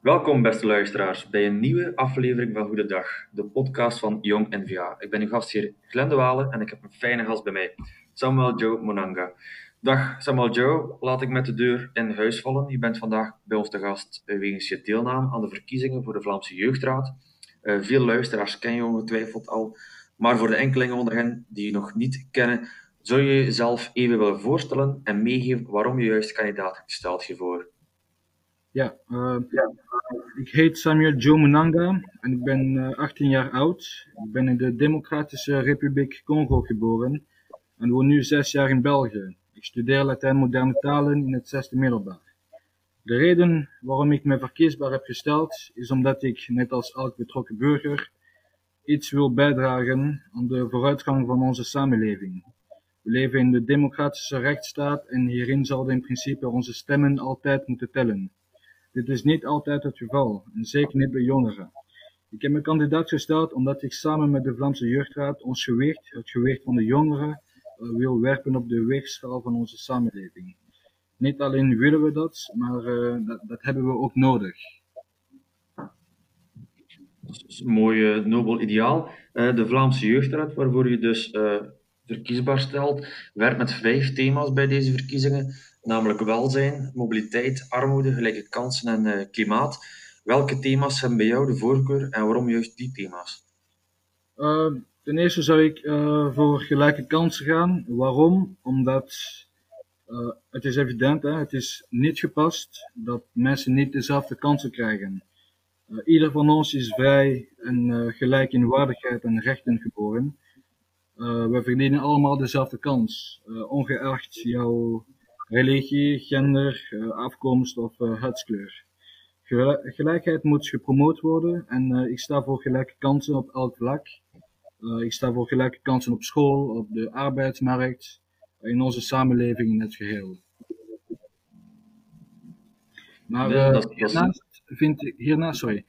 Welkom, beste luisteraars, bij een nieuwe aflevering van Goedendag, de podcast van Jong NVA. Ik ben uw gastheer Glenn de Walen en ik heb een fijne gast bij mij, Samuel Joe Monanga. Dag Samuel Joe, laat ik met de deur in huis vallen. Je bent vandaag bij ons te gast wegens je deelname aan de verkiezingen voor de Vlaamse Jeugdraad. Uh, veel luisteraars kennen je ongetwijfeld al, maar voor de enkelingen onder hen die je nog niet kennen, zou je jezelf even willen voorstellen en meegeven waarom je juist kandidaat stelt je voor? Ja, uh, ja, ik heet Samuel Joe Munanga en ik ben uh, 18 jaar oud. Ik ben in de Democratische Republiek Congo geboren en woon nu 6 jaar in België. Ik studeer Latijn moderne talen in het zesde middelbaar. De reden waarom ik me verkiesbaar heb gesteld is omdat ik, net als elk betrokken burger, iets wil bijdragen aan de vooruitgang van onze samenleving. We leven in de democratische rechtsstaat en hierin zouden in principe onze stemmen altijd moeten tellen. Dit is niet altijd het geval, en zeker niet bij jongeren. Ik heb me kandidaat gesteld omdat ik samen met de Vlaamse Jeugdraad ons gewicht, het gewicht van de jongeren, uh, wil werpen op de weegschaal van onze samenleving. Niet alleen willen we dat, maar uh, dat, dat, hebben we ook nodig. Dat is een mooi, nobel ideaal. De Vlaamse Jeugdraad, waarvoor je dus verkiesbaar stelt, werkt met vijf thema's bij deze verkiezingen namelijk welzijn, mobiliteit, armoede, gelijke kansen en uh, klimaat. Welke thema's hebben bij jou de voorkeur en waarom juist die thema's? Uh, ten eerste zou ik uh, voor gelijke kansen gaan. Waarom? Omdat het is evident, hè, het is niet gepast dat mensen niet dezelfde kansen krijgen. ieder van ons is vrij en gelijk in waardigheid en rechten geboren. we verdienen allemaal dezelfde kans, ongeacht jouw religie, gender, eh, afkomst of eh, huidskleur. Gelijkheid moet gepromoot worden en eh, ik sta voor gelijke kansen op elk vlak. ik sta voor gelijke kansen op school, op de arbeidsmarkt, in onze samenleving in het geheel. Maar uh, hiernaast, vind ik, hiernaast, sorry,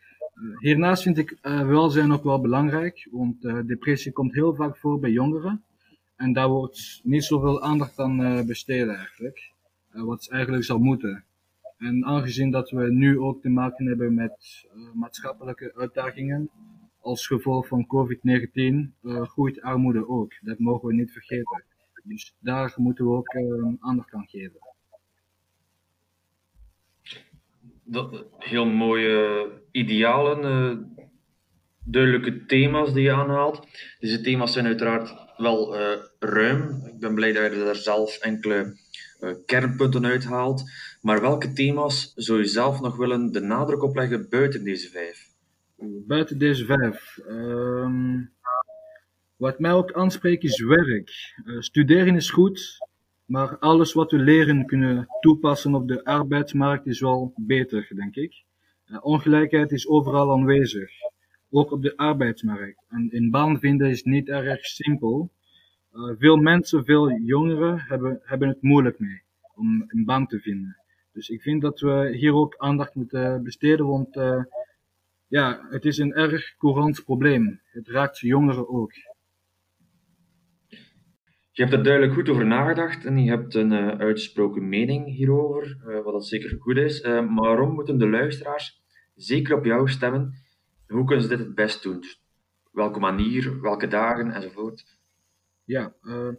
hiernaast vind ik uh, welzijn ook wel belangrijk, want depressie komt heel vaak voor bij jongeren. En daar wordt niet zoveel aandacht aan besteed eigenlijk. Eh, wat eigenlijk zou moeten. En aangezien dat we nu ook te maken hebben met uh, maatschappelijke uitdagingen, als gevolg van COVID-19 uh, groeit armoede ook. Dat mogen we niet vergeten. Dus daar moeten we ook uh, aandacht aan geven. Dat, heel mooie idealen, duidelijke thema's die je aanhaalt. Deze thema's zijn uiteraard wel ruim. Ik ben blij dat je er zelf enkele uh, kernpunten uithaalt. Maar welke thema's zou je zelf nog willen de nadruk op leggen buiten deze vijf? Buiten deze vijf. Um, wat mij ook aanspreekt is werk. Uh, studeren is goed, maar alles wat we leren kunnen toepassen op de arbeidsmarkt is wel beter, denk ik. Ongelijkheid is overal aanwezig, ook op de arbeidsmarkt. En in baan vinden is niet erg simpel. Uh, veel mensen, veel jongeren hebben, hebben het moeilijk mee om een baan te vinden. Dus ik vind dat we hier ook aandacht moeten besteden, want uh, ja, het is een erg courant probleem. Het raakt jongeren ook. Je hebt er duidelijk goed over nagedacht en je hebt een uh, uitgesproken mening hierover, wat dat zeker goed is. maar waarom moeten de luisteraars zeker op jou stemmen? Hoe kunnen ze dit het best doen? Welke manier, welke dagen enzovoort? Ja, uh,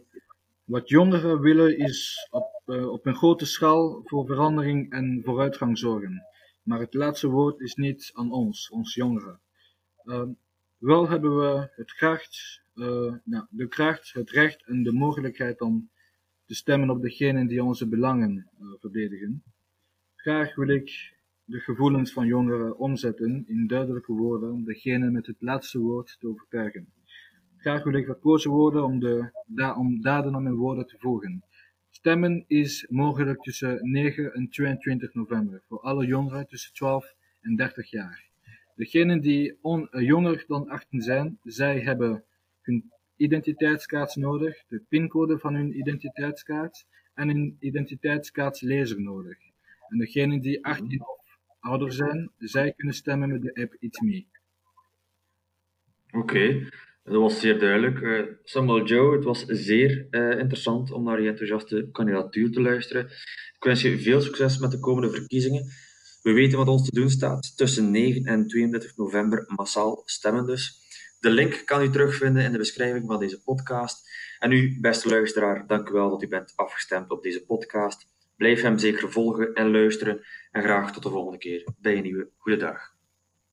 wat jongeren willen is op, uh, op een grote schaal voor verandering en vooruitgang zorgen. Maar het laatste woord is niet aan ons, ons jongeren. Uh, wel hebben we het kracht, nou, de kracht, het recht en de mogelijkheid om te stemmen op degenen die onze belangen verdedigen. Graag wil ik de gevoelens van jongeren omzetten in duidelijke woorden om degene met het laatste woord te overtuigen. Graag wil ik gekozen worden om, de, da, om daden aan mijn woorden te voegen. Stemmen is mogelijk tussen 9 en 22 november voor alle jongeren tussen 12 en 30 jaar. Degenen die uh, jonger dan 18 zijn, zij hebben hun identiteitskaart nodig, de pincode van hun identiteitskaart en een identiteitskaartlezer nodig. En degenen die 18 of ouder zijn, zij kunnen stemmen met de app It's Me. Oké, dat was zeer duidelijk. Uh, Samuel Joe, het was zeer eh, interessant om naar je enthousiaste kandidatuur te luisteren. Ik wens je veel succes met de komende verkiezingen. We weten wat ons te doen staat. Tussen 9 en 32 november massaal stemmen dus. De link kan u terugvinden in de beschrijving van deze podcast. En u, beste luisteraar, dank u wel dat u bent afgestemd op deze podcast. Blijf hem zeker volgen en luisteren. En graag tot de volgende keer bij een nieuwe Goeiedag.